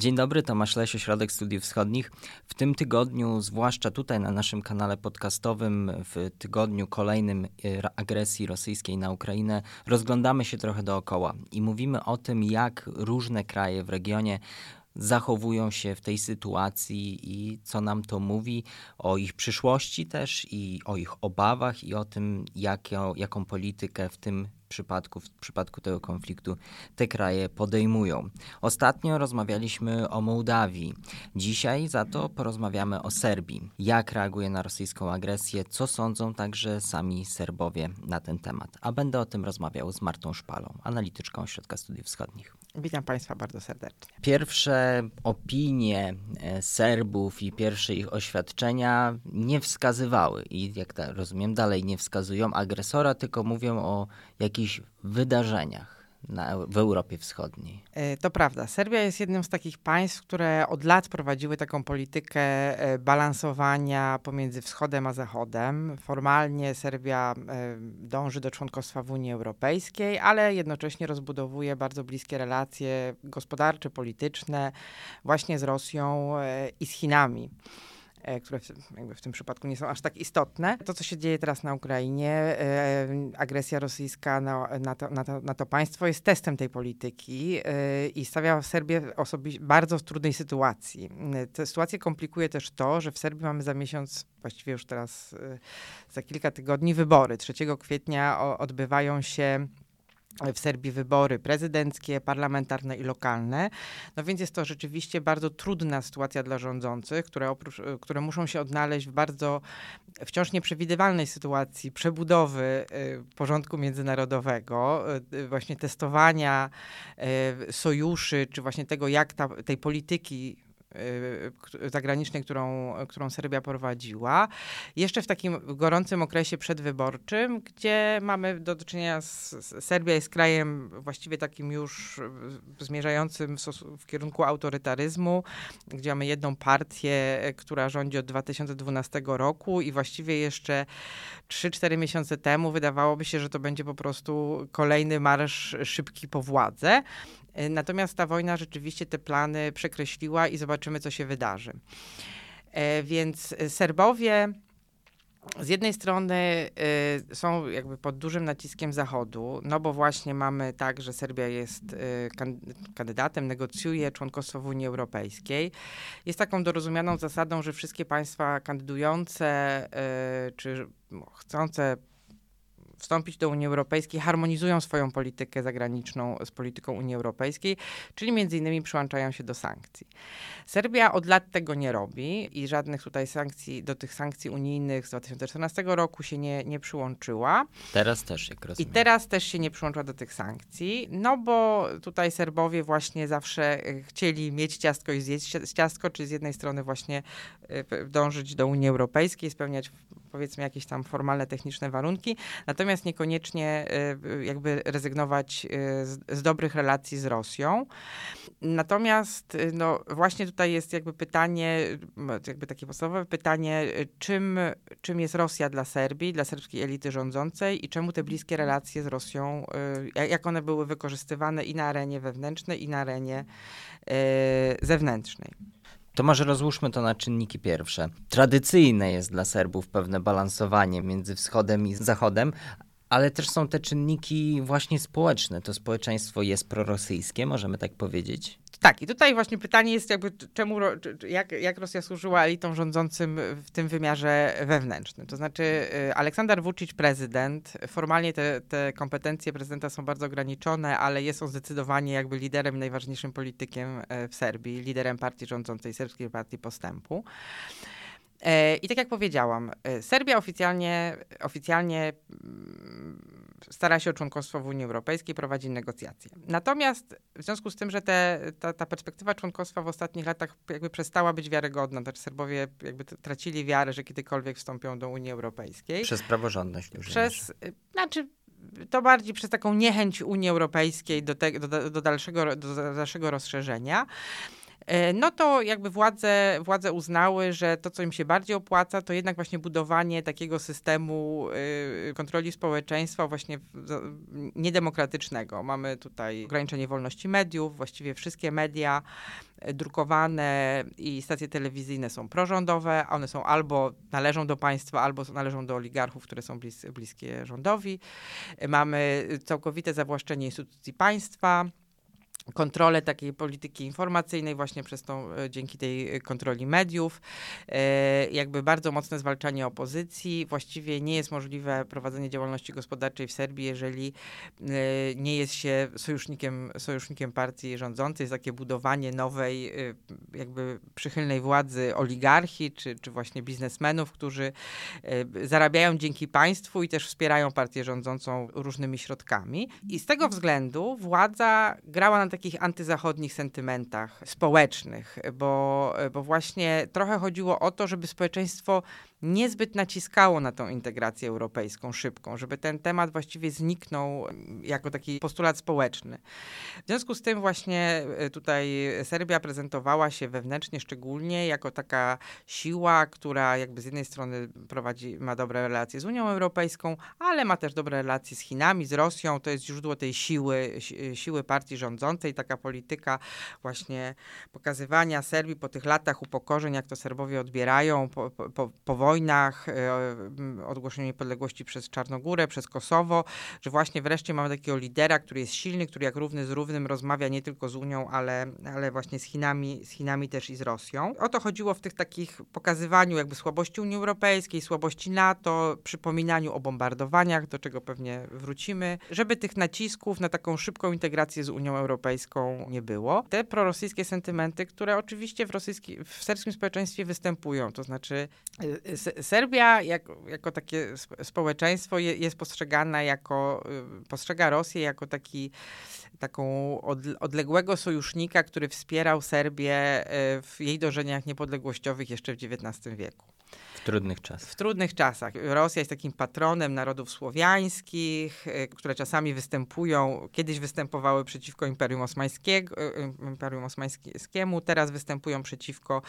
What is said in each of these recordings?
Dzień dobry, Tomasz Leś, Ośrodek Studiów Wschodnich. W tym tygodniu, zwłaszcza tutaj na naszym kanale podcastowym, w tygodniu kolejnym e, agresji rosyjskiej na Ukrainę, rozglądamy się trochę dookoła i mówimy o tym, jak różne kraje w regionie zachowują się w tej sytuacji i co nam to mówi o ich przyszłości też i o ich obawach i o tym, jaką, jaką politykę w tym przypadku, w przypadku tego konfliktu te kraje podejmują. Ostatnio rozmawialiśmy o Mołdawii. Dzisiaj za to porozmawiamy o Serbii. Jak reaguje na rosyjską agresję, co sądzą także sami Serbowie na ten temat. A będę o tym rozmawiał z Martą Szpalą, analityczką Ośrodka Studiów Wschodnich. Witam Państwa bardzo serdecznie. Pierwsze opinie e, Serbów i pierwsze ich oświadczenia nie wskazywały i jak rozumiem dalej nie wskazują agresora, tylko mówią o jakichś wydarzeniach na, w Europie Wschodniej. E, to prawda. Serbia jest jednym z takich państw, które od lat prowadziły taką politykę e, balansowania pomiędzy wschodem a zachodem. Formalnie Serbia e, dąży do członkostwa w Unii Europejskiej, ale jednocześnie rozbudowuje bardzo bliskie relacje gospodarcze, polityczne właśnie z Rosją i z Chinami. E, które w, jakby w tym przypadku nie są aż tak istotne. To, co się dzieje teraz na Ukrainie, e, agresja rosyjska na, na, to, na, to, na to państwo jest testem tej polityki e, i stawia Serbię osobi- bardzo w trudnej sytuacji. Tę sytuację komplikuje też to, że w Serbii mamy za miesiąc, właściwie już teraz za kilka tygodni, wybory. 3 kwietnia odbywają się w Serbii wybory prezydenckie, parlamentarne i lokalne. No więc jest to rzeczywiście bardzo trudna sytuacja dla rządzących, które, oprócz, które muszą się odnaleźć w bardzo wciąż nieprzewidywalnej sytuacji przebudowy y, porządku międzynarodowego, y, właśnie testowania sojuszy, czy właśnie tego, jak ta, tej polityki zagranicznej, którą, którą Serbia prowadziła. Jeszcze w takim gorącym okresie przedwyborczym, gdzie mamy do czynienia z, Serbia jest krajem właściwie takim już zmierzającym w, w kierunku autorytaryzmu, gdzie mamy jedną partię, która rządzi od 2012 roku i właściwie jeszcze 3-4 miesiące temu wydawałoby się, że to będzie po prostu kolejny marsz szybki po władzę. E, natomiast ta wojna rzeczywiście te plany przekreśliła i zobaczymy, co się wydarzy. E, więc Serbowie z jednej strony są jakby pod dużym naciskiem Zachodu, no bo właśnie mamy tak, że Serbia jest kandydatem, negocjuje członkostwo w Unii Europejskiej. Jest taką dorozumianą zasadą, że wszystkie państwa kandydujące czy chcące wstąpić do Unii Europejskiej, harmonizują swoją politykę zagraniczną z polityką Unii Europejskiej, czyli między innymi przyłączają się do sankcji. Serbia od lat tego nie robi i żadnych tutaj sankcji, do tych sankcji unijnych z 2014 roku się nie, nie przyłączyła. Teraz też, jak rozumiem. I teraz też się nie przyłącza do tych sankcji, no bo tutaj Serbowie właśnie zawsze e, chcieli mieć ciastko i zjeść ciastko, czy z jednej strony właśnie e, dążyć do Unii Europejskiej, spełniać powiedzmy jakieś tam formalne, techniczne warunki, natomiast niekoniecznie y, jakby rezygnować y, z, z dobrych relacji z Rosją. Natomiast y, no, właśnie tutaj jest jakby pytanie, jakby takie podstawowe pytanie, czym, czym jest Rosja dla Serbii, dla serbskiej elity rządzącej i czemu te bliskie relacje z Rosją, jak one były wykorzystywane i na arenie wewnętrznej, i na arenie zewnętrznej. To może rozłóżmy to na czynniki pierwsze. Tradycyjne jest dla Serbów pewne balansowanie między wschodem i zachodem, ale też są te czynniki właśnie społeczne. To społeczeństwo jest prorosyjskie, możemy tak powiedzieć. Tak, i tutaj właśnie pytanie jest jakby czemu, jak, jak Rosja służyła elitom rządzącym w tym wymiarze wewnętrznym. To znaczy y, Aleksander Vucic, prezydent, formalnie te, te kompetencje prezydenta są bardzo ograniczone, ale jest on zdecydowanie jakby liderem, najważniejszym politykiem e, w Serbii, liderem partii rządzącej, Serbskiej Partii Postępu. E, I tak jak powiedziałam, e, Serbia oficjalnie, oficjalnie mm, stara się o członkostwo w Unii Europejskiej, prowadzi negocjacje. Natomiast w związku z tym, że te, ta, ta, perspektywa członkostwa w ostatnich latach jakby przestała być wiarygodna, znaczy Serbowie jakby tracili wiarę, że kiedykolwiek wstąpią do Unii Europejskiej. Przez praworządność. Przez, znaczy to bardziej przez taką niechęć Unii Europejskiej do, te, do, do, dalszego, do dalszego rozszerzenia. E, no to jakby władze, władze uznały, że to, co im się bardziej opłaca, to jednak właśnie budowanie takiego systemu y, kontroli społeczeństwa właśnie niedemokratycznego. Mamy tutaj ograniczenie wolności mediów, właściwie wszystkie media drukowane i stacje telewizyjne są prorządowe, one są albo należą do państwa, albo należą do oligarchów, które są blis, bliskie rządowi. Mamy całkowite zawłaszczenie instytucji państwa kontrolę takiej polityki informacyjnej właśnie przez tą, e, dzięki tej kontroli mediów, e, jakby bardzo mocne zwalczanie opozycji. Właściwie nie jest możliwe prowadzenie działalności gospodarczej w Serbii, jeżeli e, nie jest się sojusznikiem, sojusznikiem partii rządzącej. Jest takie budowanie nowej, jakby przychylnej władzy oligarchii, czy, czy właśnie biznesmenów, którzy zarabiają dzięki państwu i też wspierają partię rządzącą różnymi środkami. I z tego względu władza grała na takich antyzachodnich sentymentach społecznych, bo, bo właśnie trochę chodziło o to, żeby społeczeństwo niezbyt naciskało na tą integrację europejską szybką, żeby ten temat właściwie zniknął jako taki postulat społeczny. W związku z tym właśnie e, tutaj Serbia prezentowała się wewnętrznie szczególnie jako taka siła, która jakby z jednej strony prowadzi, ma dobre relacje z Unią Europejską, ale ma też dobre relacje z Chinami, z Rosją. To jest źródło tej siły, siły partii rządzącej, taka polityka właśnie pokazywania Serbii po tych latach upokorzeń, jak to Serbowie odbierają po, po, po wojnach, e, ogłoszeniu niepodległości przez Czarnogórę, przez Kosowo, że właśnie wreszcie mamy takiego lidera, który jest silny, który jak równy z równym rozmawia nie tylko z Unią, ale, ale właśnie z Chinami, z Chinami też i z Rosją. O to chodziło w tych takich pokazywaniu jakby słabości Unii Europejskiej, słabości NATO, przypominaniu o bombardowaniach, do czego pewnie wrócimy, żeby tych nacisków na taką szybką integrację z Unią Europejską nie było. Te prorosyjskie sentymenty, które oczywiście w, rosyjski, w serbskim społeczeństwie występują, to znaczy e, Serbia jako, jako takie społeczeństwo jest postrzegana jako, y, postrzega Rosję jako taki, taką odległego sojusznika, który wspierał Serbię y, w jej dążeniach niepodległościowych jeszcze w XIX wieku. W trudnych czasach. W trudnych czasach. Rosja jest takim patronem narodów słowiańskich, e, które czasami występują, kiedyś występowały przeciwko Imperium, Osmańskiego, e, Imperium Osmańskiemu, teraz występują przeciwko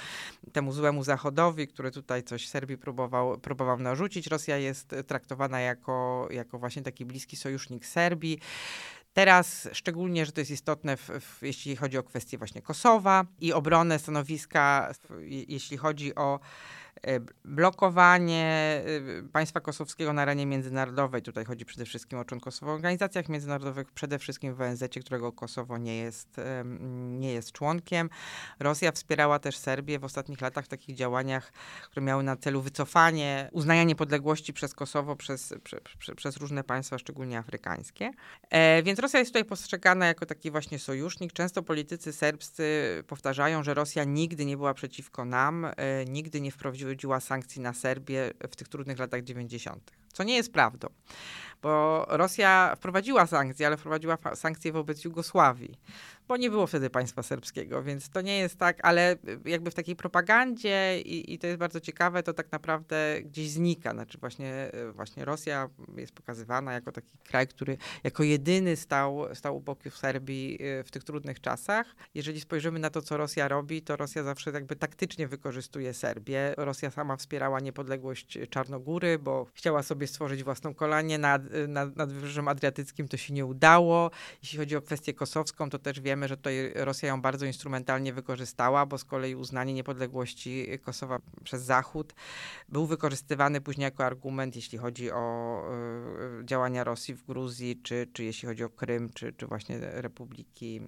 temu złemu Zachodowi, który tutaj coś Serbii próbował, próbował narzucić. Rosja jest traktowana jako, jako właśnie taki bliski sojusznik Serbii. Teraz szczególnie, że to jest istotne, w, w, jeśli chodzi o kwestię właśnie Kosowa i obronę stanowiska, jeśli chodzi o blokowanie e, państwa kosowskiego na arenie międzynarodowej. Tutaj chodzi przede wszystkim o członkostwo w organizacjach międzynarodowych, przede wszystkim w ONZ, którego Kosowo nie jest, nie jest członkiem. Rosja wspierała też Serbię w ostatnich latach w takich działaniach, które miały na celu wycofanie, uznania niepodległości przez Kosowo, przez, prze, prze, przez różne państwa, szczególnie afrykańskie. E, więc Rosja jest tutaj postrzegana jako taki właśnie sojusznik. Często politycy serbscy powtarzają, że Rosja nigdy nie była przeciwko nam, e, nigdy nie wprowadziła wprowadziła sankcji na Serbię w tych trudnych latach 90., co nie jest prawdą bo Rosja wprowadziła sankcje, ale wprowadziła sankcje wobec Jugosławii, bo nie było wtedy państwa serbskiego, więc to nie jest tak, ale jakby w takiej propagandzie i, i to jest bardzo ciekawe, to tak naprawdę gdzieś znika. Znaczy właśnie, właśnie Rosja jest pokazywana jako taki kraj, który jako jedyny stał, stał u boku w Serbii y, w tych trudnych czasach. Jeżeli spojrzymy na to, co Rosja robi, to Rosja zawsze jakby taktycznie wykorzystuje Serbię. Rosja sama wspierała niepodległość Czarnogóry, bo chciała sobie stworzyć własną kolonię nad nad, nad Wybrzeżem Adriatyckim to się nie udało. Jeśli chodzi o kwestię kosowską, to też wiemy, że tutaj Rosja ją bardzo instrumentalnie wykorzystała, bo z kolei uznanie niepodległości Kosowa przez Zachód był wykorzystywany później jako argument, jeśli chodzi o y, działania Rosji w Gruzji, czy, czy jeśli chodzi o Krym, czy, czy właśnie republiki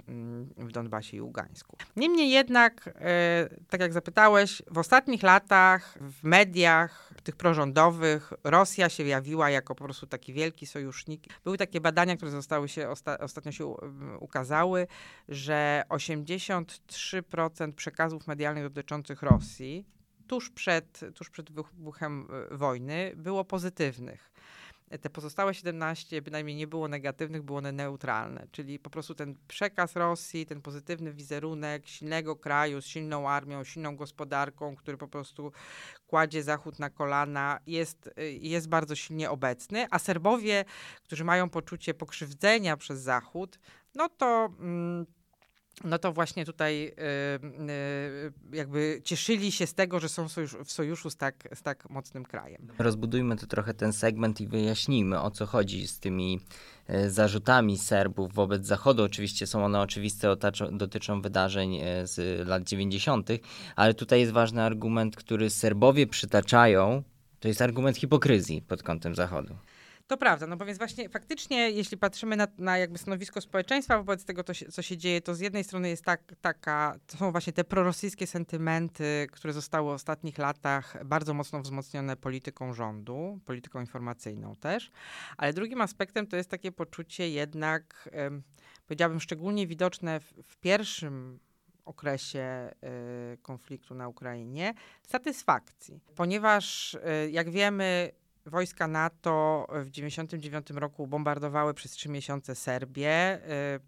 y, w Donbasie i Ługańsku. Niemniej jednak, y, tak jak zapytałeś, w ostatnich latach w mediach, tych prorządowych, Rosja się jawiła jako po prostu taki wielki sojusznik. Były takie badania, które zostały się osta ostatnio się ukazały, że 83% przekazów medialnych dotyczących Rosji tuż przed, tuż przed wybuchem e, wojny było pozytywnych te pozostałe 17 bynajmniej nie było negatywnych, było one neutralne, czyli po prostu ten przekaz Rosji, ten pozytywny wizerunek silnego kraju z silną armią, silną gospodarką, który po prostu kładzie Zachód na kolana, jest, jest bardzo silnie obecny, a Serbowie, którzy mają poczucie pokrzywdzenia przez Zachód, no to... Mm, no to właśnie tutaj y, y, jakby cieszyli się z tego, że są w sojuszu z tak, z tak mocnym krajem. Rozbudujmy to trochę ten segment i wyjaśnijmy, o co chodzi z tymi y, zarzutami Serbów wobec Zachodu. Oczywiście są one oczywiste, dotyczą wydarzeń z lat 90., ale tutaj jest ważny argument, który Serbowie przytaczają. To jest argument hipokryzji pod kątem Zachodu. To prawda, no bo więc właśnie faktycznie, jeśli patrzymy na, na jakby stanowisko społeczeństwa wobec tego, to się, co się dzieje, to z jednej strony jest tak, taka, to są właśnie te prorosyjskie sentymenty, które zostały w ostatnich latach bardzo mocno wzmocnione polityką rządu, polityką informacyjną też, ale drugim aspektem to jest takie poczucie jednak, powiedziałabym, szczególnie widoczne w, w pierwszym okresie y, konfliktu na Ukrainie satysfakcji. Ponieważ, y, jak wiemy, Wojska NATO w 1999 roku bombardowały przez trzy miesiące Serbię, y,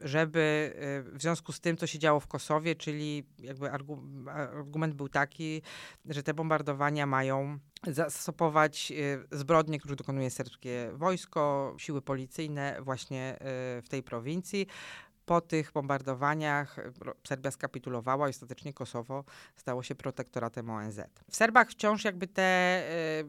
żeby y, w związku z tym, co się działo w Kosowie, czyli jakby argument był taki, że te bombardowania mają zastopować y, zbrodnie, które dokonuje serbskie wojsko, siły policyjne właśnie w tej prowincji. Po tych bombardowaniach Serbia skapitulowała i ostatecznie Kosowo stało się protektoratem ONZ. W Serbach wciąż jakby te, e,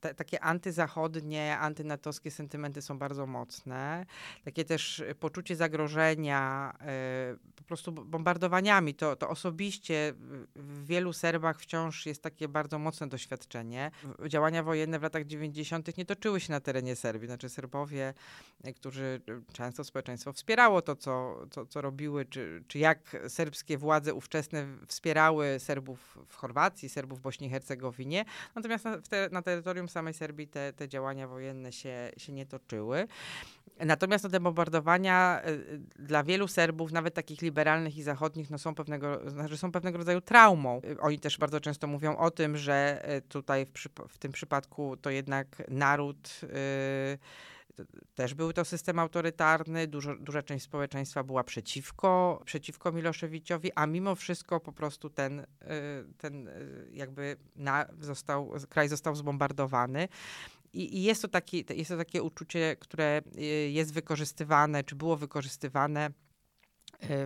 te takie antyzachodnie, antynatowskie sentymenty są bardzo mocne. Takie też poczucie zagrożenia e, po prostu bombardowaniami. To, to osobiście w wielu Serbach wciąż jest takie bardzo mocne doświadczenie. Działania wojenne w latach 90. nie toczyły się na terenie Serbii. Znaczy Serbowie, e, którzy często społeczeństwo wspierało to, co, co, co robiły, czy, czy jak serbskie władze ówczesne wspierały Serbów w Chorwacji, Serbów w Bośni i Hercegowinie. Natomiast na, te, na terytorium samej Serbii te, te działania wojenne się, się nie toczyły. Natomiast no, te bombardowania y, dla wielu Serbów, nawet takich liberalnych i zachodnich, no, są, pewnego, znaczy są pewnego rodzaju traumą. Oni też bardzo często mówią o tym, że tutaj w, w tym przypadku to jednak naród. Yy, też był to system autorytarny, dużo, duża część społeczeństwa była przeciwko, przeciwko Miloszewiciowi, a mimo wszystko po prostu ten, y, ten y, jakby na, został, kraj został zbombardowany. I, I, jest, to taki, jest to takie uczucie, które y, jest wykorzystywane, czy było wykorzystywane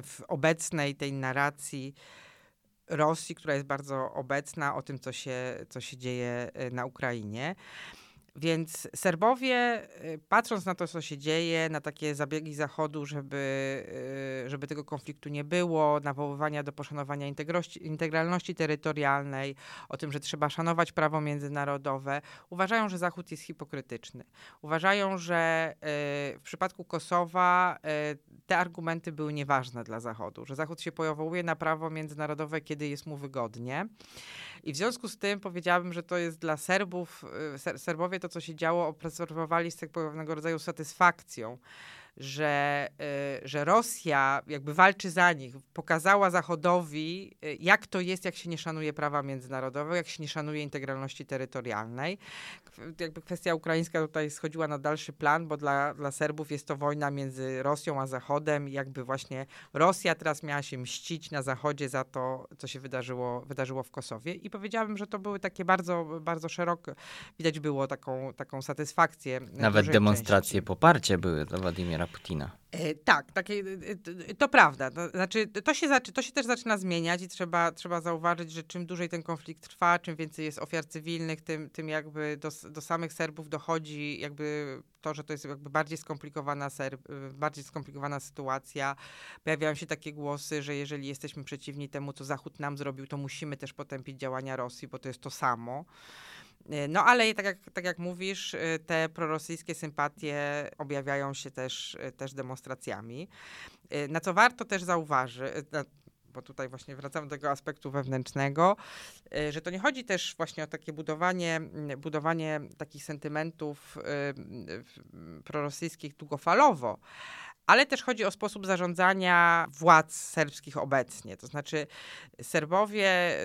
w obecnej tej narracji Rosji, która jest bardzo obecna o tym, co się, co się dzieje na Ukrainie. Więc Serbowie, y, patrząc na to, co się dzieje, na takie zabiegi Zachodu, żeby, y, żeby tego konfliktu nie było, nawoływania do poszanowania integralności terytorialnej, o tym, że trzeba szanować prawo międzynarodowe, uważają, że Zachód jest hipokrytyczny. Uważają, że y, w przypadku Kosowa te argumenty były nieważne dla Zachodu, że Zachód się powołuje na prawo międzynarodowe, kiedy jest mu wygodnie. I w związku z tym powiedziałabym, że to jest dla Serbów, ser Serbowie to, co się działo, obserwowali z tego pewnego rodzaju satysfakcją że, y, że Rosja jakby walczy za nich, pokazała Zachodowi, y, jak to jest, jak się nie szanuje prawa międzynarodowego, jak się nie szanuje integralności terytorialnej. Jakby kwestia ukraińska tutaj schodziła na dalszy plan, bo dla, dla Serbów jest to wojna między Rosją a Zachodem i jakby właśnie Rosja teraz miała się mścić na Zachodzie za to, co się wydarzyło, wydarzyło w Kosowie. I powiedziałabym, że to były takie bardzo, bardzo szeroko, widać było taką, taką satysfakcję. Nawet demonstracje części. poparcia były dla Władimira Putina. E, tak, takie, e, to prawda. To, znaczy, to się, to się też zaczyna zmieniać i trzeba, trzeba zauważyć, że czym dłużej ten konflikt trwa, czym więcej jest ofiar cywilnych, tym, tym jakby do, do samych Serbów dochodzi jakby to, że to jest jakby bardziej skomplikowana, Serb, bardziej skomplikowana sytuacja. Pojawiają się takie głosy, że jeżeli jesteśmy przeciwni temu, co Zachód nam zrobił, to musimy też potępić działania Rosji, bo to jest to samo. E, no ale tak jak, tak jak mówisz, e, te prorosyjskie sympatie objawiają się też, e, też demonstracjami. Na co warto też zauważyć, bo tutaj właśnie wracamy do tego aspektu wewnętrznego, że to nie chodzi też właśnie o takie budowanie, budowanie takich sentymentów prorosyjskich długofalowo, ale też chodzi o sposób zarządzania władz serbskich obecnie. To znaczy Serbowie,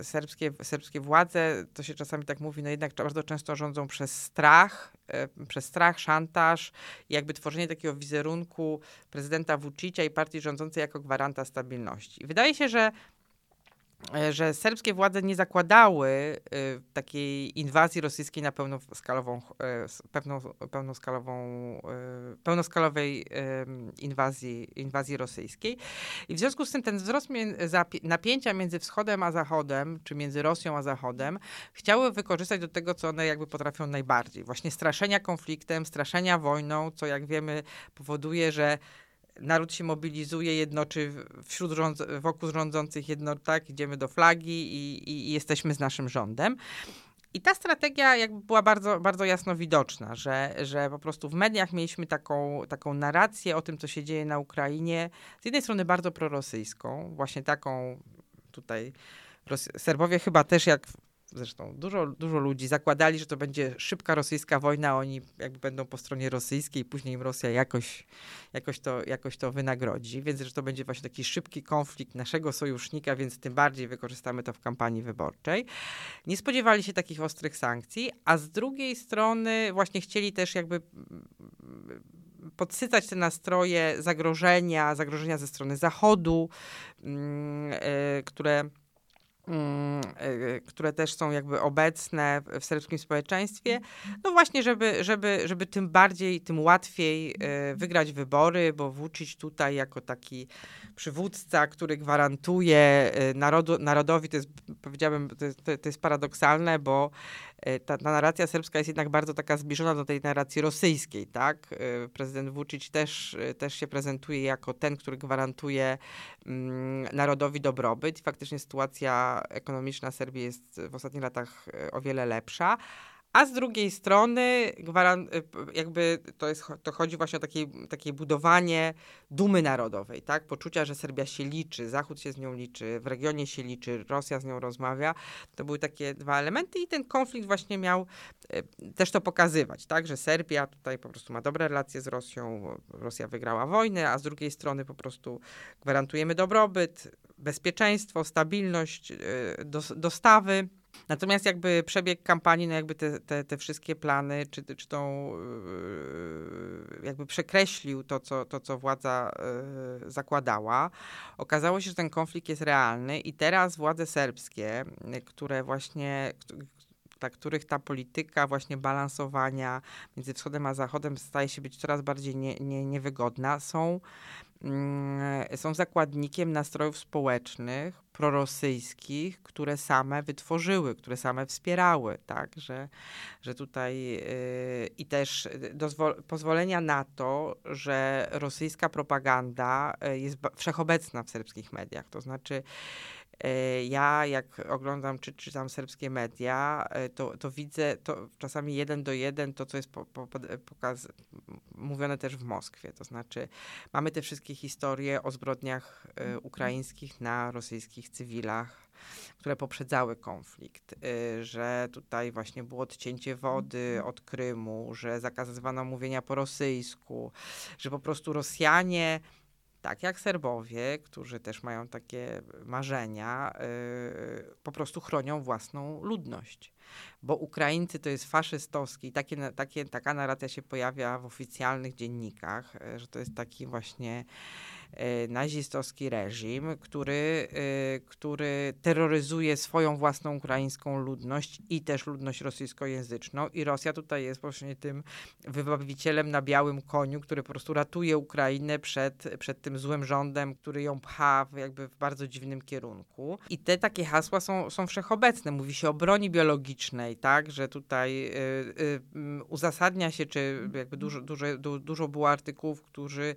y, serbskie, serbskie władze, to się czasami tak mówi, no jednak bardzo często rządzą przez strach, y, przez strach, szantaż jakby tworzenie takiego wizerunku prezydenta Vucicia i partii rządzącej jako gwaranta stabilności. Wydaje się, że że serbskie władze nie zakładały y, takiej inwazji rosyjskiej na pełnoskalową, y, pełną, pełnoskalową, pełnoskalowej inwazji, inwazji rosyjskiej. I w związku z tym ten wzrost napięcia między wschodem a zachodem, czy między Rosją a zachodem, chciały wykorzystać do tego, co one jakby potrafią najbardziej. Właśnie straszenia konfliktem, straszenia wojną, co jak wiemy powoduje, że naród się mobilizuje, jednoczy wśród rząd, wokół rządzących jedno, tak, idziemy do flagi i, i, i jesteśmy z naszym rządem. I ta strategia jakby była bardzo, bardzo jasno widoczna, że, że po prostu w mediach mieliśmy taką, taką narrację o tym, co się dzieje na Ukrainie. Z jednej strony bardzo prorosyjską, właśnie taką tutaj Serbowie chyba też jak zresztą dużo, dużo ludzi zakładali, że to będzie szybka rosyjska wojna, oni jakby będą po stronie rosyjskiej, później im Rosja jakoś, jakoś, to, jakoś to wynagrodzi, więc że to będzie właśnie taki szybki konflikt naszego sojusznika, więc tym bardziej wykorzystamy to w kampanii wyborczej. Nie spodziewali się takich ostrych sankcji, a z drugiej strony właśnie chcieli też jakby podsycać te nastroje zagrożenia, zagrożenia ze strony Zachodu, które Mm, e, które też są jakby obecne w serbskim społeczeństwie, no właśnie, żeby, żeby, żeby tym bardziej, tym łatwiej e, wygrać wybory, bo włóczyć tutaj jako taki przywódca, który gwarantuje narodu, narodowi, to jest, powiedziałbym, to jest, to jest paradoksalne, bo ta, ta, narracja serbska jest jednak bardzo taka zbliżona do tej narracji rosyjskiej, tak? Prezydent Vucic też, też się prezentuje jako ten, który gwarantuje mm, narodowi dobrobyt. Faktycznie sytuacja ekonomiczna Serbii jest w ostatnich latach o wiele lepsza. A z drugiej strony, jakby to, jest, to chodzi właśnie o takie, takie budowanie dumy narodowej, tak? Poczucia, że Serbia się liczy, Zachód się z nią liczy, w regionie się liczy, Rosja z nią rozmawia. To były takie dwa elementy i ten konflikt właśnie miał e, też to pokazywać, tak? Że Serbia tutaj po prostu ma dobre relacje z Rosją, Rosja wygrała wojnę, a z drugiej strony po prostu gwarantujemy dobrobyt, bezpieczeństwo, stabilność, e, dostawy Natomiast jakby przebieg kampanii, no jakby te, te, te wszystkie plany, czy, czy tą yy, jakby przekreślił to, co, to, co władza yy, zakładała. Okazało się, że ten konflikt jest realny i teraz władze serbskie, które właśnie dla których ta polityka właśnie balansowania między wschodem a zachodem staje się być coraz bardziej nie, nie, niewygodna, są Mm, są zakładnikiem nastrojów społecznych, prorosyjskich, które same wytworzyły, które same wspierały, tak, że, że tutaj yy, i też pozwolenia na to, że rosyjska propaganda y, jest wszechobecna w serbskich mediach, to znaczy ja, jak oglądam czy czytam serbskie media, e, to, to widzę to czasami jeden do jeden to, co jest po, po, pokaz, mówione też w Moskwie. To znaczy, mamy te wszystkie historie o zbrodniach e, mhm. ukraińskich na rosyjskich cywilach które poprzedzały konflikt, że tutaj właśnie było odcięcie wody mhm. od Krymu, że zakazywano mówienia po rosyjsku, że po prostu Rosjanie tak jak Serbowie, którzy też mają takie marzenia, yy, po prostu chronią własną ludność. Bo Ukraińcy to jest faszystowski, takie, takie, taka narracja się pojawia w oficjalnych dziennikach, yy, że to jest taki właśnie nazistowski reżim, który, e, który terroryzuje swoją własną ukraińską ludność i też ludność rosyjskojęzyczną. I Rosja tutaj jest właśnie tym wybawicielem na białym koniu, który po prostu ratuje Ukrainę przed, przed tym złym rządem, który ją pcha w, jakby w bardzo dziwnym kierunku. I te takie hasła są, są wszechobecne. Mówi się o broni biologicznej, tak, że tutaj y, y, uzasadnia się, czy jakby dużo, dużo, dużo było artykułów, którzy,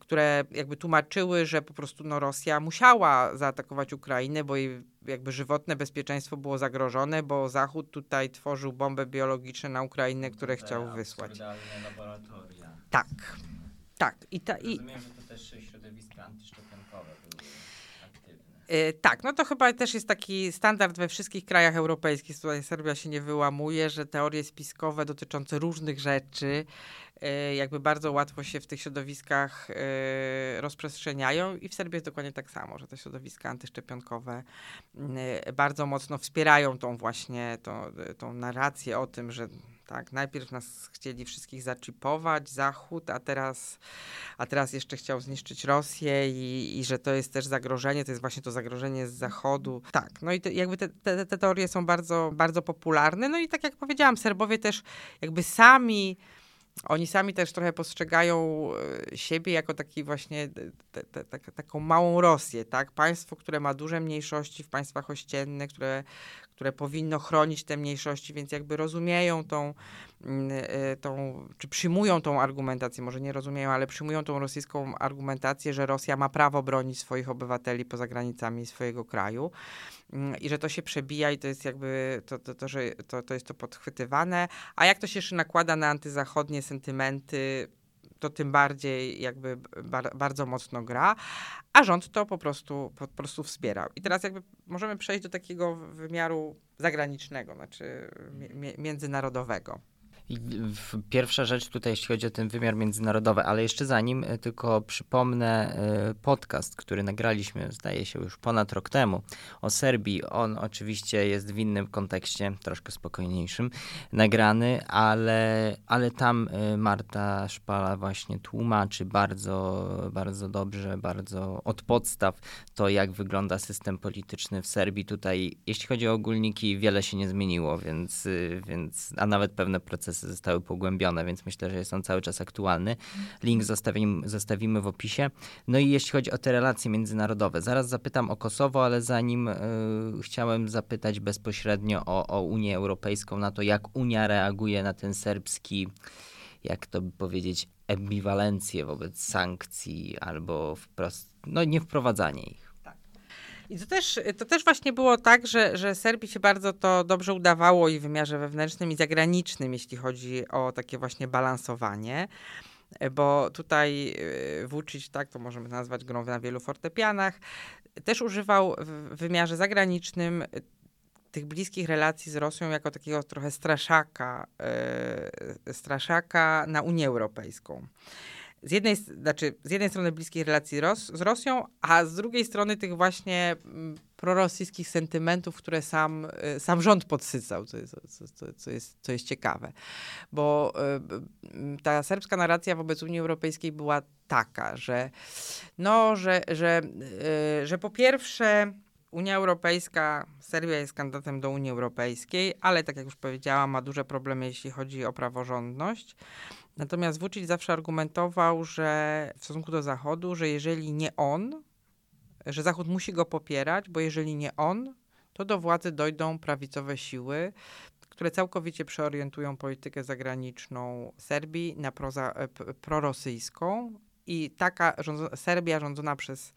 które jakby tłumaczyły, że po prostu no, Rosja musiała zaatakować Ukrainę, bo jej jakby żywotne bezpieczeństwo było zagrożone, bo Zachód tutaj tworzył bombę biologiczne na Ukrainę, które chciał wysłać. laboratoria. Tak. Tak. I ta, i... Rozumiem, że to też środowiska antyszczepionkowe były aktywne. Yy, tak, no to chyba też jest taki standard we wszystkich krajach europejskich. Tutaj Serbia się nie wyłamuje, że teorie spiskowe dotyczące różnych rzeczy E, jakby bardzo łatwo się w tych środowiskach e, rozprzestrzeniają i w Serbii jest dokładnie tak samo, że te środowiska antyszczepionkowe bardzo mocno wspierają tą właśnie tą, tą narrację o tym, że Tak, najpierw nas chcieli wszystkich zaczipować, Zachód, a teraz, a teraz jeszcze chciał zniszczyć Rosję i, i że to jest też zagrożenie, to jest właśnie to zagrożenie z Zachodu. Tak, no i te, jakby te, te, te teorie są bardzo, bardzo popularne. No i tak jak powiedziałam, Serbowie też jakby sami oni sami też trochę postrzegają e, siebie jako taki właśnie te, te, te, taką małą Rosję, tak? Państwo, które ma duże mniejszości w państwach ościennych, które, które powinno chronić te mniejszości, więc jakby rozumieją tą, mm, e, tą, czy przyjmują tą argumentację, może nie rozumieją, ale przyjmują tą rosyjską argumentację, że Rosja ma prawo bronić swoich obywateli poza granicami swojego kraju mm, i że to się przebija i to jest jakby, to, to, to, że to, to jest to podchwytywane, a jak to się jeszcze nakłada na antyzachodnie sentymenty, to tym bardziej jakby bar, bardzo mocno gra, a rząd to po prostu, po prostu wspierał. I teraz jakby możemy przejść do takiego wymiaru zagranicznego, znaczy mi, międzynarodowego. Pierwsza rzecz tutaj, jeśli chodzi o ten wymiar międzynarodowy, ale jeszcze zanim, e, tylko przypomnę e, podcast, który nagraliśmy, zdaje się, już ponad rok temu o Serbii. On oczywiście jest w innym kontekście, troszkę spokojniejszym, nagrany, ale, ale tam e, Marta Szpala właśnie tłumaczy bardzo, bardzo dobrze, bardzo od podstaw to, jak wygląda system polityczny w Serbii. Tutaj, jeśli chodzi o ogólniki, wiele się nie zmieniło, więc, więc a nawet pewne procesy procesy zostały pogłębione, więc myślę, że jest on cały czas aktualny. Link zostawimy, zostawimy w opisie. No i jeśli chodzi o te relacje międzynarodowe, zaraz zapytam o Kosowo, ale zanim y, chciałem zapytać bezpośrednio o, o Unię Europejską, na to jak Unia reaguje na ten serbski, jak to by powiedzieć, ambiwalencję wobec sankcji albo wprost, no nie wprowadzanie ich. I to też, to też właśnie było tak, że, że Serbii się bardzo to dobrze udawało i w wymiarze wewnętrznym i zagranicznym, jeśli chodzi o takie właśnie balansowanie. Bo tutaj y, Vucic, tak to możemy nazwać grą na wielu fortepianach, też używał w wymiarze zagranicznym tych bliskich relacji z Rosją jako takiego trochę straszaka, yy, straszaka na Unię Europejską z jednej, znaczy, z jednej strony bliskiej relacji Ros z Rosją, a z drugiej strony tych właśnie mm, prorosyjskich sentymentów, które sam, y, sam rząd podsycał, co jest, co, co, jest, co jest ciekawe. Bo y, ta serbska narracja wobec Unii Europejskiej była taka, że, no, że, że, y, że po pierwsze Unia Europejska, Serbia jest kandydatem do Unii Europejskiej, ale tak jak już powiedziałam, ma duże problemy, jeśli chodzi o praworządność. Natomiast Vucic zawsze argumentował, że w stosunku do Zachodu, że jeżeli nie on, że Zachód musi go popierać, bo jeżeli nie on, to do władzy dojdą prawicowe siły, które całkowicie przeorientują politykę zagraniczną Serbii na proza, e, prorosyjską. I taka Serbia rządzona przez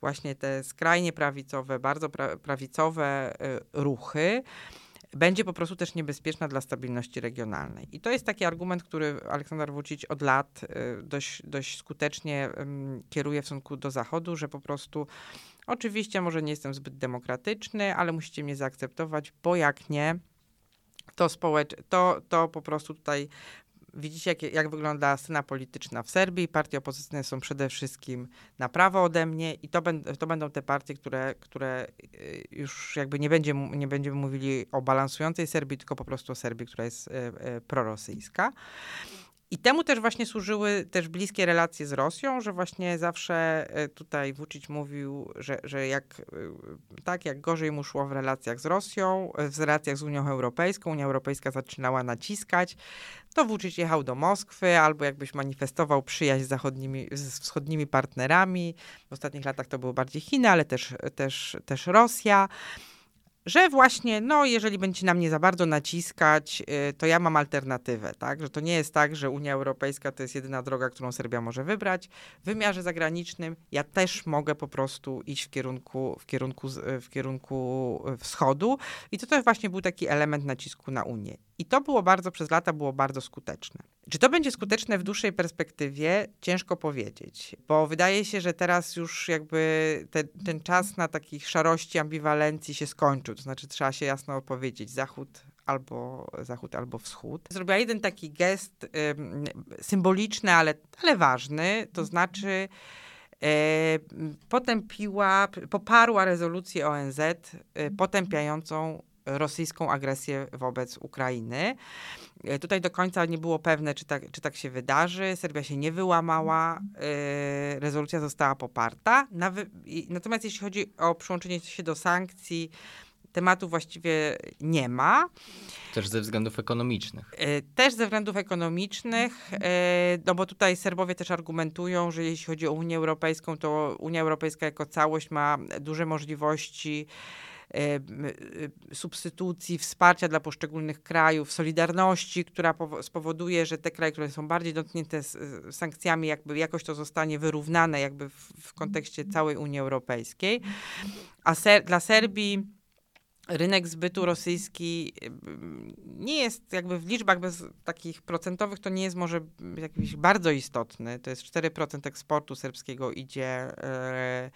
właśnie te skrajnie prawicowe, bardzo pra, prawicowe y, ruchy, będzie po prostu też niebezpieczna dla stabilności regionalnej. I to jest taki argument, który Aleksander Vucic od lat y, dość, dość skutecznie kieruje w stosunku do Zachodu, że po prostu oczywiście może nie jestem zbyt demokratyczny, ale musicie mnie zaakceptować, bo jak nie, to, społecz- to, to po prostu tutaj widzicie, jak, jak wygląda scena polityczna w Serbii. Partie opozycyjne są przede wszystkim na prawo ode mnie i to, ben, to będą te partie, które, które y, już jakby nie, będzie, nie będziemy mówili o balansującej Serbii, tylko po prostu o Serbii, która jest e, e, prorosyjska. I temu też właśnie służyły też bliskie relacje z Rosją, że właśnie zawsze e, tutaj Vucic mówił, że, że jak, e, tak, jak gorzej mu szło w relacjach z Rosją, e, w relacjach z Unią Europejską, Unia Europejska zaczynała naciskać, to Vucic jechał do Moskwy albo jakbyś manifestował przyjaźń z, zachodnimi, z wschodnimi partnerami. W ostatnich latach to były bardziej Chiny, ale też, też, też Rosja że właśnie, no jeżeli będzie na mnie za bardzo naciskać, y, to ja mam alternatywę, tak? Że to nie jest tak, że Unia Europejska to jest jedyna droga, którą Serbia może wybrać. W wymiarze zagranicznym ja też mogę po prostu iść w kierunku, w kierunku, w kierunku y, wschodu i to też właśnie był taki element nacisku na Unię. I to było bardzo, przez lata było bardzo skuteczne. Czy to będzie skuteczne w dłuższej perspektywie? Ciężko powiedzieć, bo wydaje się, że teraz już jakby te, ten czas na takich szarości, ambiwalencji się skończył. To znaczy trzeba się jasno opowiedzieć. Zachód albo zachód, albo wschód. Zrobiła jeden taki gest ym, symboliczny, ale, ale ważny, to znaczy potępiła, poparła rezolucję ONZ potępiającą rosyjską agresję wobec Ukrainy. E, tutaj do końca nie było pewne, czy tak, czy tak się wydarzy. Serbia się nie wyłamała, e, rezolucja została poparta. Natomiast jeśli chodzi o przyłączenie się do sankcji, tematu właściwie nie ma. Też ze względów ekonomicznych. E, też ze względów ekonomicznych, no bo tutaj Serbowie też argumentują, że jeśli chodzi o Unię Europejską, to Unia Europejska jako całość ma duże możliwości substytucji, wsparcia dla poszczególnych krajów, solidarności, która spowoduje, że te kraje, które są bardziej dotknięte sankcjami, jakby jakoś to zostanie wyrównane jakby w, w kontekście całej Unii Europejskiej. A ser dla Serbii rynek zbytu rosyjski nie jest jakby w liczbach bez takich procentowych, to nie jest może jakiś bardzo istotny. To jest 4% eksportu serbskiego idzie, e,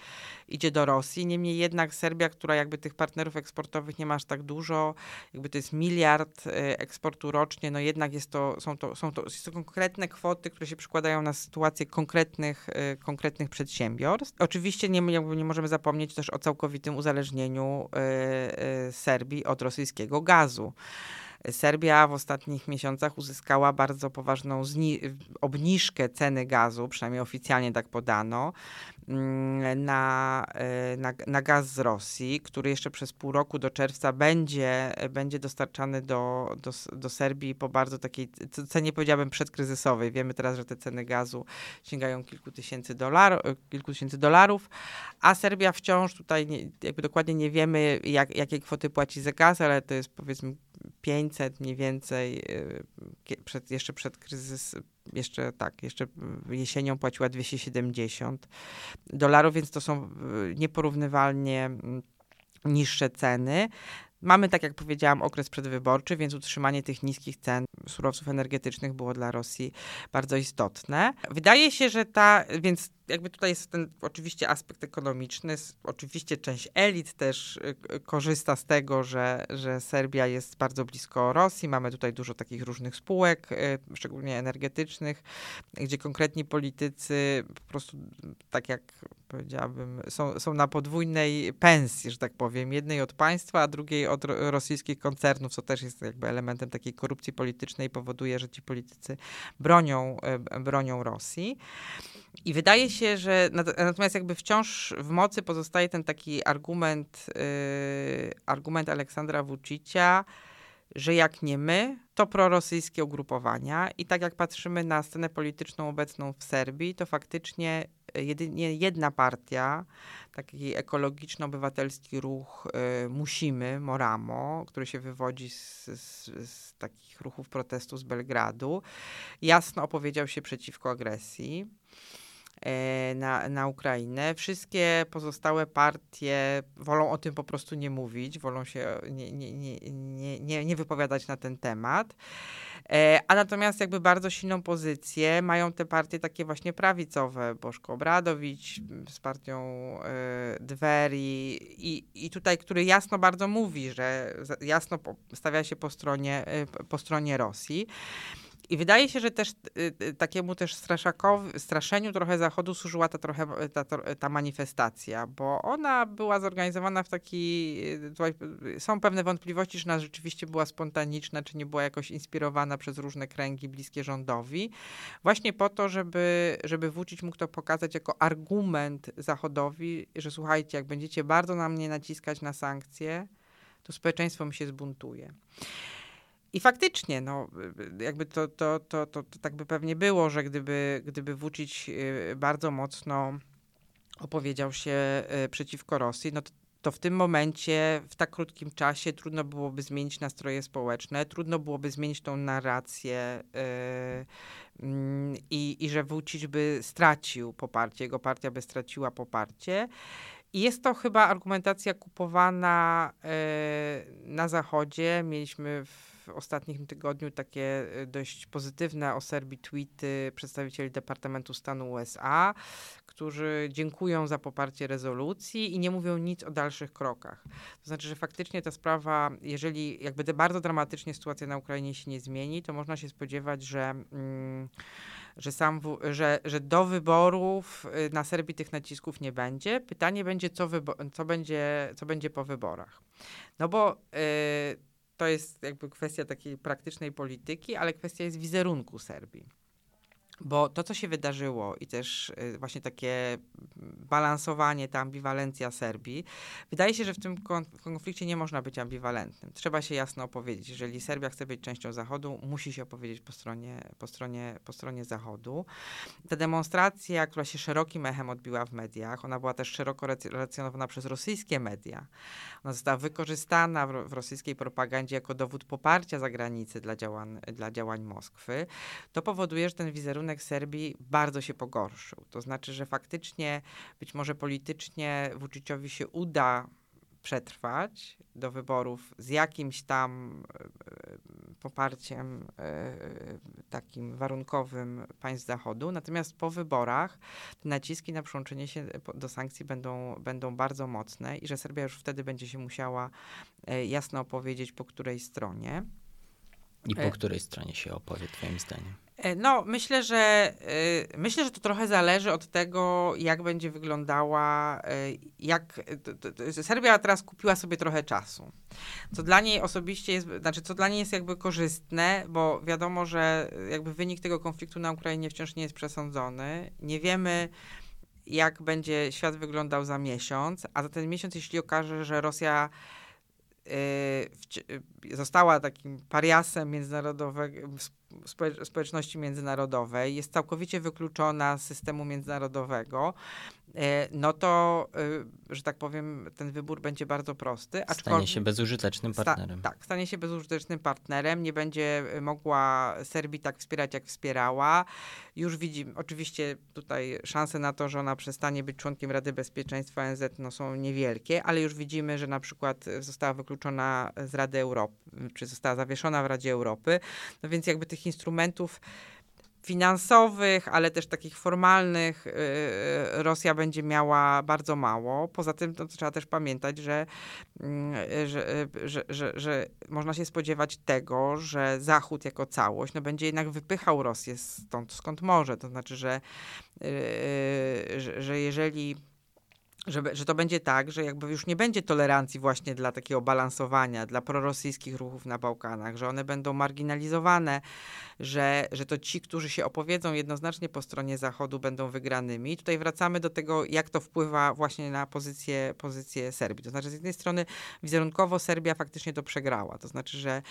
idzie do Rosji. Niemniej jednak Serbia, która jakby tych partnerów eksportowych nie ma aż tak dużo, jakby to jest miliard e, eksportu rocznie, no jednak jest to, są to, są to, to konkretne kwoty, które się przykładają na sytuację konkretnych, e, konkretnych przedsiębiorstw. Oczywiście nie, nie możemy zapomnieć też o całkowitym uzależnieniu e, Serbii od rosyjskiego gazu. Serbia w ostatnich miesiącach uzyskała bardzo poważną obniżkę ceny gazu, przynajmniej oficjalnie tak podano, mm, na, e, na, na, gaz z Rosji, który jeszcze przez pół roku do czerwca będzie, będzie dostarczany do, do, do Serbii po bardzo takiej cenie, powiedziałabym, przedkryzysowej. Wiemy teraz, że te ceny gazu sięgają kilku tysięcy, dolar, kilku tysięcy dolarów, a Serbia wciąż tutaj nie, jakby dokładnie nie wiemy, jak, jakie kwoty płaci za gaz, ale to jest powiedzmy 500 mniej więcej, y, przed, jeszcze przed kryzysem, jeszcze tak, jeszcze jesienią płaciła 270 dolarów, więc to są y, nieporównywalnie mm, niższe ceny. Mamy, tak jak powiedziałam, okres przedwyborczy, więc utrzymanie tych niskich cen surowców energetycznych było dla Rosji bardzo istotne. Wydaje się, że ta, więc jakby tutaj jest ten oczywiście aspekt ekonomiczny. Oczywiście część elit też y, korzysta z tego, że, że Serbia jest bardzo blisko Rosji. Mamy tutaj dużo takich różnych spółek, y, szczególnie energetycznych, gdzie konkretni politycy po prostu, tak jak powiedziałabym, są, są na podwójnej pensji, że tak powiem. Jednej od państwa, a drugiej od rosyjskich koncernów, co też jest jakby elementem takiej korupcji politycznej, powoduje, że ci politycy bronią, y, bronią Rosji. I wydaje się, że natomiast jakby wciąż w mocy pozostaje ten taki argument, yy, argument Aleksandra Vucicia, że jak nie my, to prorosyjskie ugrupowania. I tak jak patrzymy na scenę polityczną obecną w Serbii, to faktycznie jedynie jedna partia, taki ekologiczno-obywatelski ruch y, Musimy, Moramo, który się wywodzi z, z, z takich ruchów protestu z Belgradu, jasno opowiedział się przeciwko agresji. E, na, na Ukrainę. Wszystkie pozostałe partie wolą o tym po prostu nie mówić, wolą się nie, nie, nie, nie, nie wypowiadać na ten temat. E, a natomiast jakby bardzo silną pozycję mają te partie takie właśnie prawicowe, Bożko Obradowicz mm, z partią e, Dweri i, i tutaj, który jasno bardzo mówi, że jasno stawia się po stronie, po stronie Rosji. I wydaje się, że też y, y, takiemu też straszakowi, straszeniu trochę Zachodu służyła ta trochę ta, ta manifestacja, bo ona była zorganizowana w taki, y, są pewne wątpliwości, czy ona rzeczywiście była spontaniczna, czy nie była jakoś inspirowana przez różne kręgi bliskie rządowi, właśnie po to, żeby, żeby Vucic mógł to pokazać jako argument Zachodowi, że słuchajcie, jak będziecie bardzo na mnie naciskać na sankcje, to społeczeństwo mi się zbuntuje. I faktycznie, no, jakby to, to, to, to, to tak by pewnie było, że gdyby, gdyby Vucic y, bardzo mocno opowiedział się y, przeciwko Rosji, no to, to w tym momencie, w tak krótkim czasie trudno byłoby zmienić nastroje społeczne, trudno byłoby zmienić tą narrację yy, yy, i że Vucic by stracił poparcie, jego partia by straciła poparcie. I jest to chyba argumentacja kupowana yy, na Zachodzie. Mieliśmy w w ostatnim tygodniu takie y, dość pozytywne o Serbii tweety przedstawicieli Departamentu Stanu USA, którzy dziękują za poparcie rezolucji i nie mówią nic o dalszych krokach. To znaczy, że faktycznie ta sprawa, jeżeli jakby bardzo dramatycznie sytuacja na Ukrainie się nie zmieni, to można się spodziewać, że. Mm, że, sam, że, że do wyborów y, na Serbii tych nacisków nie będzie. Pytanie będzie, co, co, będzie, co będzie po wyborach. No bo y, to jest jakby kwestia takiej praktycznej polityki, ale kwestia jest wizerunku Serbii. Bo to, co się wydarzyło i też y, właśnie takie balansowanie, ta ambiwalencja Serbii, wydaje się, że w tym konflikcie nie można być ambiwalentnym. Trzeba się jasno opowiedzieć. Jeżeli Serbia chce być częścią Zachodu, musi się opowiedzieć po stronie, po stronie, po stronie Zachodu. Ta demonstracja, która się szerokim echem odbiła w mediach, ona była też szeroko relacjonowana przez rosyjskie media. Ona została wykorzystana w, rosyjskiej propagandzie jako dowód poparcia zagranicy dla działań, dla działań Moskwy. To powoduje, że ten wizerunek wizerunek Serbii bardzo się pogorszył. To znaczy, że faktycznie być może politycznie Vuciciowi się uda przetrwać do wyborów z jakimś tam e, poparciem e, takim warunkowym państw Zachodu. Natomiast po wyborach naciski na przyłączenie się do sankcji będą, będą bardzo mocne i że Serbia już wtedy będzie się musiała e, jasno opowiedzieć, po której stronie. I po której stronie się opowie, Twoim zdaniem? E, no, myślę, że y, myślę, że to trochę zależy od tego, jak będzie wyglądała, jak Serbia teraz kupiła sobie trochę czasu. Co dla niej osobiście jest, znaczy co dla niej jest jakby korzystne, bo wiadomo, że jakby wynik tego konfliktu na Ukrainie wciąż nie jest przesądzony. Nie wiemy, jak będzie świat wyglądał za miesiąc, a za ten miesiąc, jeśli okaże, że Rosja została takim pariasem międzynarodowego społeczności międzynarodowej, jest całkowicie wykluczona z systemu międzynarodowego, e, no to, e, że tak powiem, ten wybór będzie bardzo prosty. Stanie się bezużytecznym partnerem. Sta, tak, stanie się bezużytecznym partnerem. Nie będzie mogła Serbii tak wspierać, jak wspierała. Już widzimy, oczywiście tutaj szanse na to, że ona przestanie być członkiem Rady Bezpieczeństwa ONZ no, są niewielkie, ale już widzimy, że na przykład została wykluczona z Rady Europy, czy została zawieszona w Radzie Europy. No więc jakby tych instrumentów finansowych, ale też takich formalnych y, y, Rosja będzie miała bardzo mało. Poza tym to trzeba też pamiętać, że, mm, że, że, że, że można się spodziewać tego, że Zachód jako całość no, będzie jednak wypychał Rosję stąd, skąd może. To znaczy, y, że, że jeżeli że, że to będzie tak, że jakby już nie będzie tolerancji właśnie dla takiego balansowania, dla prorosyjskich ruchów na Bałkanach, że one będą marginalizowane, że, że to ci, którzy się opowiedzą jednoznacznie po stronie Zachodu, będą wygranymi. I tutaj wracamy do tego, jak to wpływa właśnie na pozycję, pozycję Serbii. To znaczy, z jednej strony wizerunkowo Serbia faktycznie to przegrała. To znaczy, że,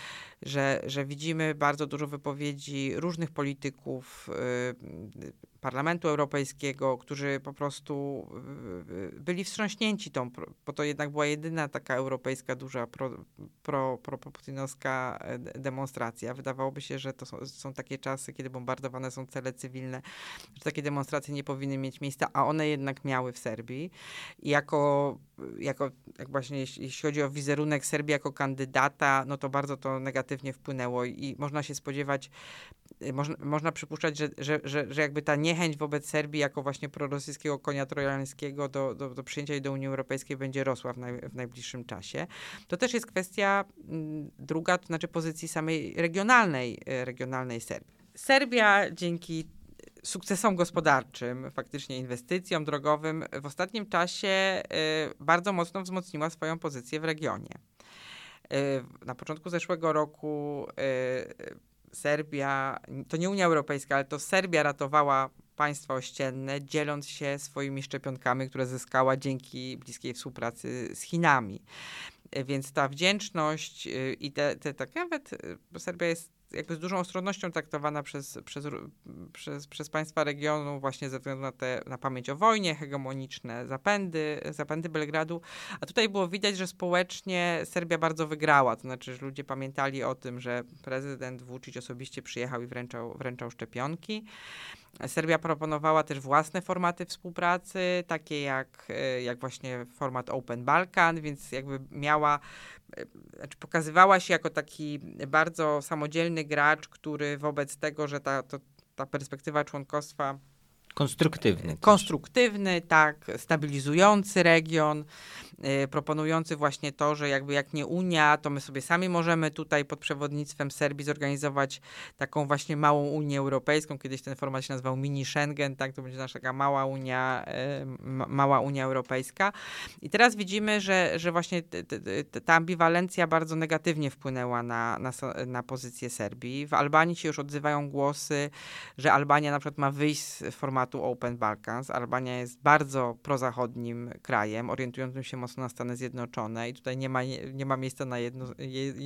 że, że widzimy bardzo dużo wypowiedzi różnych polityków, yy, Parlamentu Europejskiego, którzy po prostu byli wstrząśnięci tą, bo to jednak była jedyna taka europejska duża pro, pro, pro, pro demonstracja. Wydawałoby się, że to są, są takie czasy, kiedy bombardowane są cele cywilne, że takie demonstracje nie powinny mieć miejsca, a one jednak miały w Serbii. I jako, jako jak właśnie jeśli, jeśli chodzi o wizerunek Serbii jako kandydata, no to bardzo to negatywnie wpłynęło i można się spodziewać, można, można przypuszczać, że, że, że, że jakby ta niechęć wobec Serbii jako właśnie prorosyjskiego konia trojańskiego do, do, do przyjęcia do Unii Europejskiej będzie rosła w, naj, w najbliższym czasie. To też jest kwestia mm, druga, to znaczy pozycji samej regionalnej, e, regionalnej Serbii. Serbia dzięki sukcesom gospodarczym, faktycznie inwestycjom drogowym, w ostatnim czasie y, bardzo mocno wzmocniła swoją pozycję w regionie. Y, na początku zeszłego roku y, Serbia, to nie Unia Europejska, ale to Serbia ratowała państwa ościenne, dzieląc się swoimi szczepionkami, które zyskała dzięki bliskiej współpracy z Chinami. Więc ta wdzięczność i te, te tak nawet Serbia jest jakby z dużą ostrożnością traktowana przez, przez, przez, przez państwa regionu właśnie ze względu na, te, na pamięć o wojnie, hegemoniczne zapędy, zapędy Belgradu. A tutaj było widać, że społecznie Serbia bardzo wygrała. To znaczy, że ludzie pamiętali o tym, że prezydent Vucic osobiście przyjechał i wręczał, wręczał szczepionki. Serbia proponowała też własne formaty współpracy, takie jak, jak właśnie format Open Balkan, więc jakby miała znaczy pokazywała się jako taki bardzo samodzielny gracz, który wobec tego, że ta, to, ta perspektywa członkostwa Konstruktywny. Konstruktywny, tak, stabilizujący region. Y, proponujący właśnie to, że jakby jak nie Unia, to my sobie sami możemy tutaj pod przewodnictwem Serbii zorganizować taką właśnie małą Unię Europejską. Kiedyś ten format się nazywał mini Schengen, tak, to będzie nasza taka mała Unia, y, mała Unia Europejska. I teraz widzimy, że, że właśnie ta ambiwalencja bardzo negatywnie wpłynęła na, na, na pozycję Serbii. W Albanii się już odzywają głosy, że Albania na przykład ma wyjść z formatu Open Balkans. Albania jest bardzo prozachodnim krajem, orientującym się mocno na Stany Zjednoczone i tutaj nie ma, nie ma miejsca na jedno,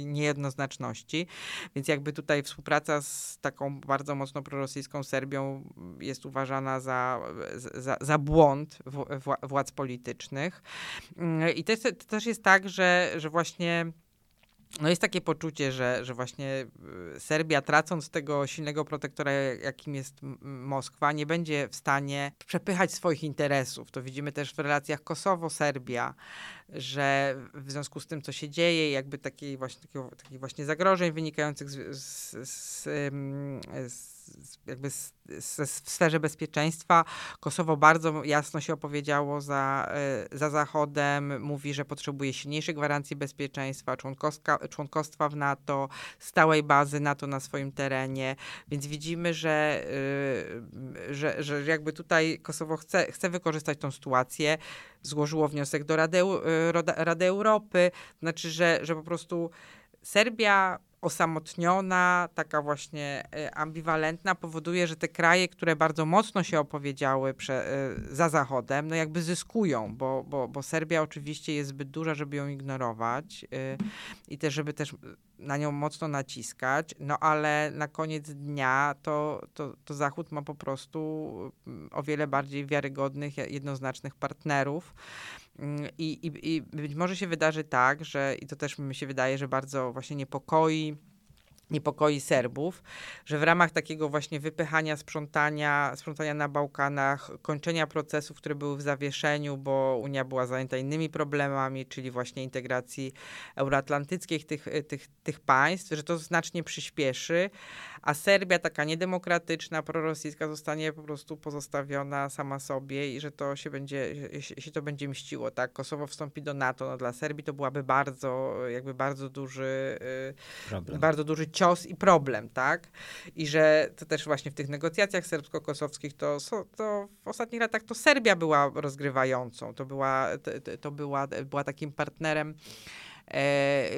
niejednoznaczności, więc jakby tutaj współpraca z taką bardzo mocno prorosyjską Serbią jest uważana za, za, za błąd władz politycznych. I to, jest, to też jest tak, że, że właśnie no jest takie poczucie, że, że właśnie y, Serbia, tracąc tego silnego protektora, jakim jest Moskwa, nie będzie w stanie przepychać swoich interesów. To widzimy też w relacjach Kosowo-Serbia, że w związku z tym, co się dzieje, jakby takiej właśnie, takiego, takich właśnie zagrożeń wynikających z, z, z, z jakby w sferze bezpieczeństwa. Kosowo bardzo jasno się opowiedziało za, e, za Zachodem, mówi, że potrzebuje silniejszej gwarancji bezpieczeństwa, członkostwa w NATO, stałej bazy NATO na swoim terenie, więc widzimy, że, e, że, że jakby tutaj Kosowo chce, chce wykorzystać tą sytuację, złożyło wniosek do Rady, e, Rady Europy, znaczy, że, że po prostu Serbia osamotniona, taka właśnie e, ambiwalentna, powoduje, że te kraje, które bardzo mocno się opowiedziały prze, e, za Zachodem, no jakby zyskują, bo, bo, bo Serbia oczywiście jest zbyt duża, żeby ją ignorować e, i też, żeby też na nią mocno naciskać, no ale na koniec dnia to, to, to Zachód ma po prostu mm, o wiele bardziej wiarygodnych, jednoznacznych partnerów. I, i, I być może się wydarzy tak, że i to też mi się wydaje, że bardzo właśnie niepokoi niepokoi Serbów, że w ramach takiego właśnie wypychania, sprzątania, sprzątania na Bałkanach, kończenia procesów, które były w zawieszeniu, bo Unia była zajęta innymi problemami, czyli właśnie integracji euroatlantyckich tych, tych, tych państw, że to znacznie przyspieszy, a Serbia taka niedemokratyczna, prorosyjska zostanie po prostu pozostawiona sama sobie i że to się będzie, się to będzie mściło, tak? Kosowo wstąpi do NATO, no dla Serbii to byłaby bardzo, jakby bardzo duży, y, Problem. bardzo duży cios i problem, tak? I że to też właśnie w tych negocjacjach serbsko-kosowskich to, to w ostatnich latach to Serbia była rozgrywającą, to była, to, to była, była takim partnerem e,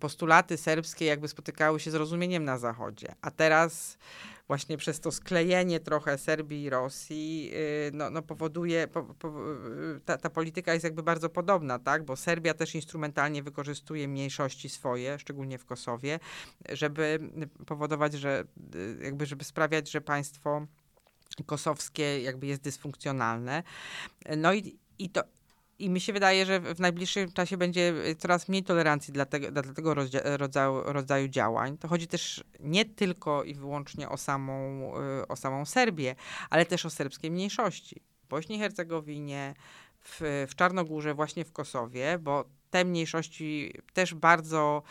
postulaty serbskie jakby spotykały się z rozumieniem na Zachodzie. A teraz właśnie przez to sklejenie trochę Serbii i Rosji, y, no, no powoduje, po, po, y, ta, ta polityka jest jakby bardzo podobna, tak, bo Serbia też instrumentalnie wykorzystuje mniejszości swoje, szczególnie w Kosowie, żeby powodować, że y, jakby, żeby sprawiać, że państwo kosowskie jakby jest dysfunkcjonalne. No i, i to, i mi się wydaje, że w najbliższym czasie będzie coraz mniej tolerancji dla tego, dla tego rodzaju, rodzaju działań. To chodzi też nie tylko i wyłącznie o samą, y, o samą Serbię, ale też o serbskie mniejszości. W Bośni i Hercegowinie, w, w Czarnogórze, właśnie w Kosowie, bo te mniejszości też bardzo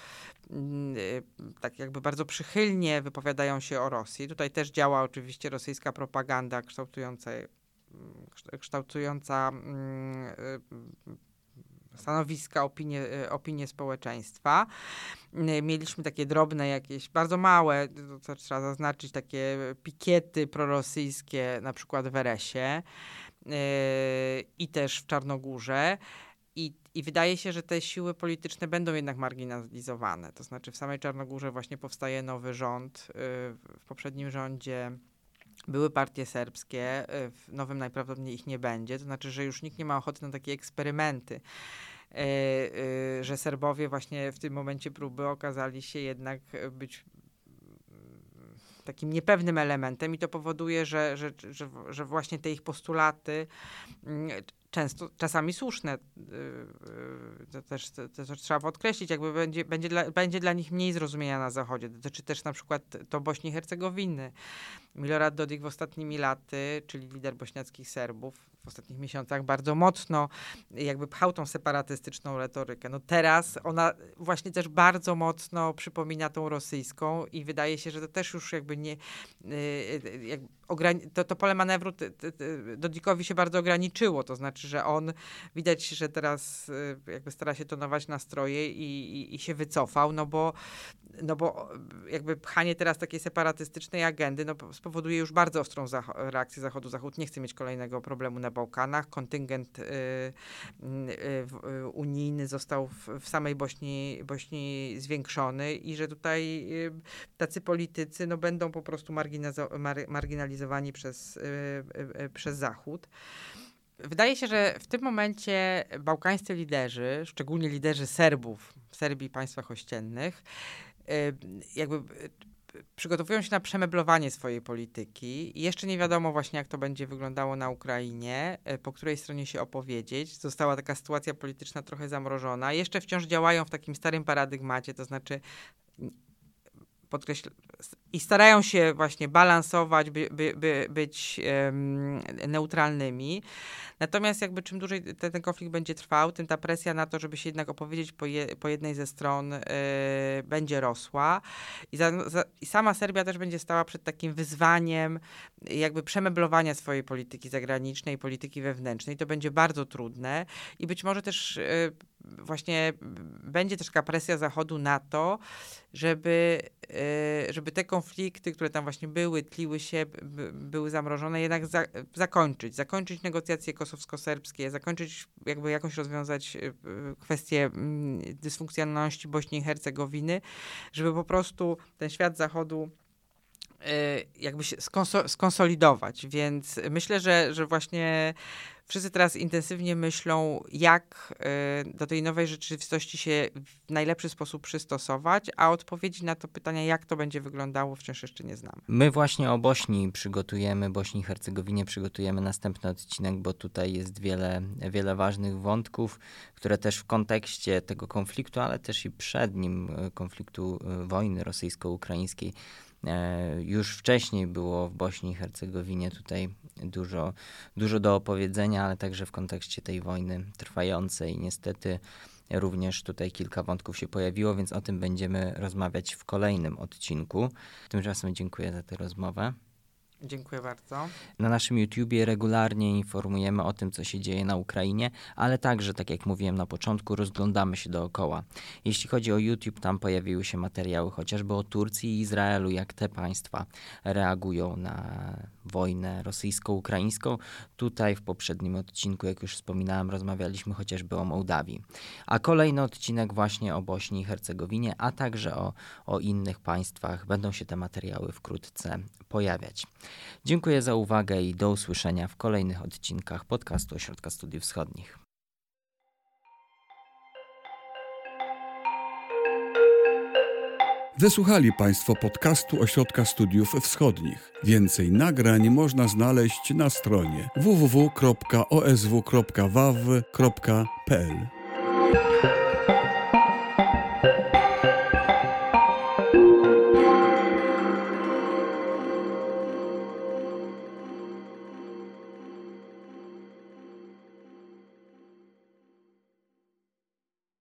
mm, y, tak jakby bardzo przychylnie wypowiadają się o Rosji. Tutaj też działa oczywiście rosyjska propaganda kształtująca kształtująca mm, y, stanowiska, opinie, y, opinie społeczeństwa. Y, mieliśmy takie drobne jakieś, bardzo małe, to trzeba zaznaczyć, takie pikiety prorosyjskie, na przykład w Eresie i też w Czarnogórze. I, I wydaje się, że te siły polityczne będą jednak marginalizowane. To znaczy w samej Czarnogórze właśnie powstaje nowy rząd. W poprzednim rządzie były partie serbskie, y, w nowym najprawdopodobniej ich nie będzie, to znaczy, że już nikt nie ma ochoty na takie eksperymenty. Y, y, że Serbowie właśnie w tym momencie próby okazali się jednak być takim niepewnym elementem i to powoduje, że, że, że, że właśnie te ich postulaty często, czasami słuszne, y, y, to też, to, to trzeba podkreślić, jakby będzie, będzie, dla, będzie dla nich mniej zrozumienia na Zachodzie. Dotyczy też na przykład to Bośni i Hercegowiny. Milorad Dodik w ostatnimi laty, czyli lider bośniackich Serbów, w ostatnich miesiącach bardzo mocno jakby pchał tą separatystyczną retorykę. No teraz ona właśnie też bardzo mocno przypomina tą rosyjską i wydaje się, że to też już jakby nie, y, jak to, to pole manewru Dodikowi się bardzo ograniczyło, to znaczy, że on widać, że teraz y, jakby stara się tonować nastroje i, i, i się wycofał, no bo, no bo jakby pchanie teraz takiej separatystycznej agendy no, spowoduje już bardzo ostrą zach- reakcję Zachodu. Zachód nie chce mieć kolejnego problemu na Bałkanach. Kontyngent y, y, y, unijny został w, w, samej Bośni, Bośni zwiększony i że tutaj tacy politycy no, będą po prostu marginalizowani przez, przez Zachód. Wydaje się, że w tym momencie bałkańscy liderzy, szczególnie liderzy Serbów w Serbii państwach ościennych, jakby przygotowują się na przemeblowanie swojej polityki. Jeszcze nie wiadomo właśnie, jak to będzie wyglądało na Ukrainie, po której stronie się opowiedzieć. Została taka sytuacja polityczna trochę zamrożona. Jeszcze wciąż działają w takim starym paradygmacie, to znaczy podkreśl- i starają się właśnie balansować, by, by, by być um, neutralnymi. Natomiast jakby czym dłużej ten, ten, konflikt będzie trwał, tym ta presja na to, żeby się jednak opowiedzieć po, je, po jednej ze stron y, będzie rosła. I, za, za, I, sama Serbia też będzie stała przed takim wyzwaniem jakby przemeblowania swojej polityki zagranicznej, polityki wewnętrznej. To będzie bardzo trudne i być może też y, właśnie będzie też taka presja Zachodu na to, żeby, e, żeby te konflikty, które tam właśnie były, tliły się, były zamrożone, jednak za, zakończyć. Zakończyć negocjacje kosowsko-serbskie, zakończyć, jakby jakoś rozwiązać e, kwestię mm, dysfunkcjonalności Bośni i Hercegowiny, żeby po prostu ten świat Zachodu e, jakby się skonsolidować. Więc myślę, że, że właśnie wszyscy teraz intensywnie myślą, jak y, do tej nowej rzeczywistości się w najlepszy sposób przystosować, a odpowiedzi na to pytanie, jak to będzie wyglądało, wciąż jeszcze nie znamy. My właśnie o Bośni przygotujemy, Bośni i Hercegowinie przygotujemy następny odcinek, bo tutaj jest wiele, wiele ważnych wątków, które też w kontekście tego konfliktu, ale też i przed nim y, konfliktu y, wojny rosyjsko-ukraińskiej już wcześniej było w Bośni i Hercegowinie tutaj dużo, dużo do opowiedzenia, ale także w kontekście tej wojny trwającej. Niestety również tutaj kilka wątków się pojawiło, więc o tym będziemy rozmawiać w kolejnym odcinku. Tymczasem dziękuję za tę rozmowę. Dziękuję bardzo. Na naszym YouTubie regularnie informujemy o tym, co się dzieje na Ukrainie, ale także, tak jak mówiłem na początku, rozglądamy się dookoła. Jeśli chodzi o YouTube, tam pojawiły się materiały chociażby o Turcji i Izraelu, jak te państwa reagują na wojnę rosyjsko-ukraińską. Tutaj w poprzednim odcinku, jak już wspominałem, rozmawialiśmy chociażby o Mołdawii. A kolejny odcinek właśnie o Bośni i Hercegowinie, a także o, o innych państwach. Będą się te materiały wkrótce pojawiać. Dziękuję za uwagę i do usłyszenia w kolejnych odcinkach podcastu Ośrodka Studiów Wschodnich. Wysłuchali Państwo podcastu Ośrodka Studiów Wschodnich. Więcej nagrań można znaleźć na stronie www.osw.waw.pl.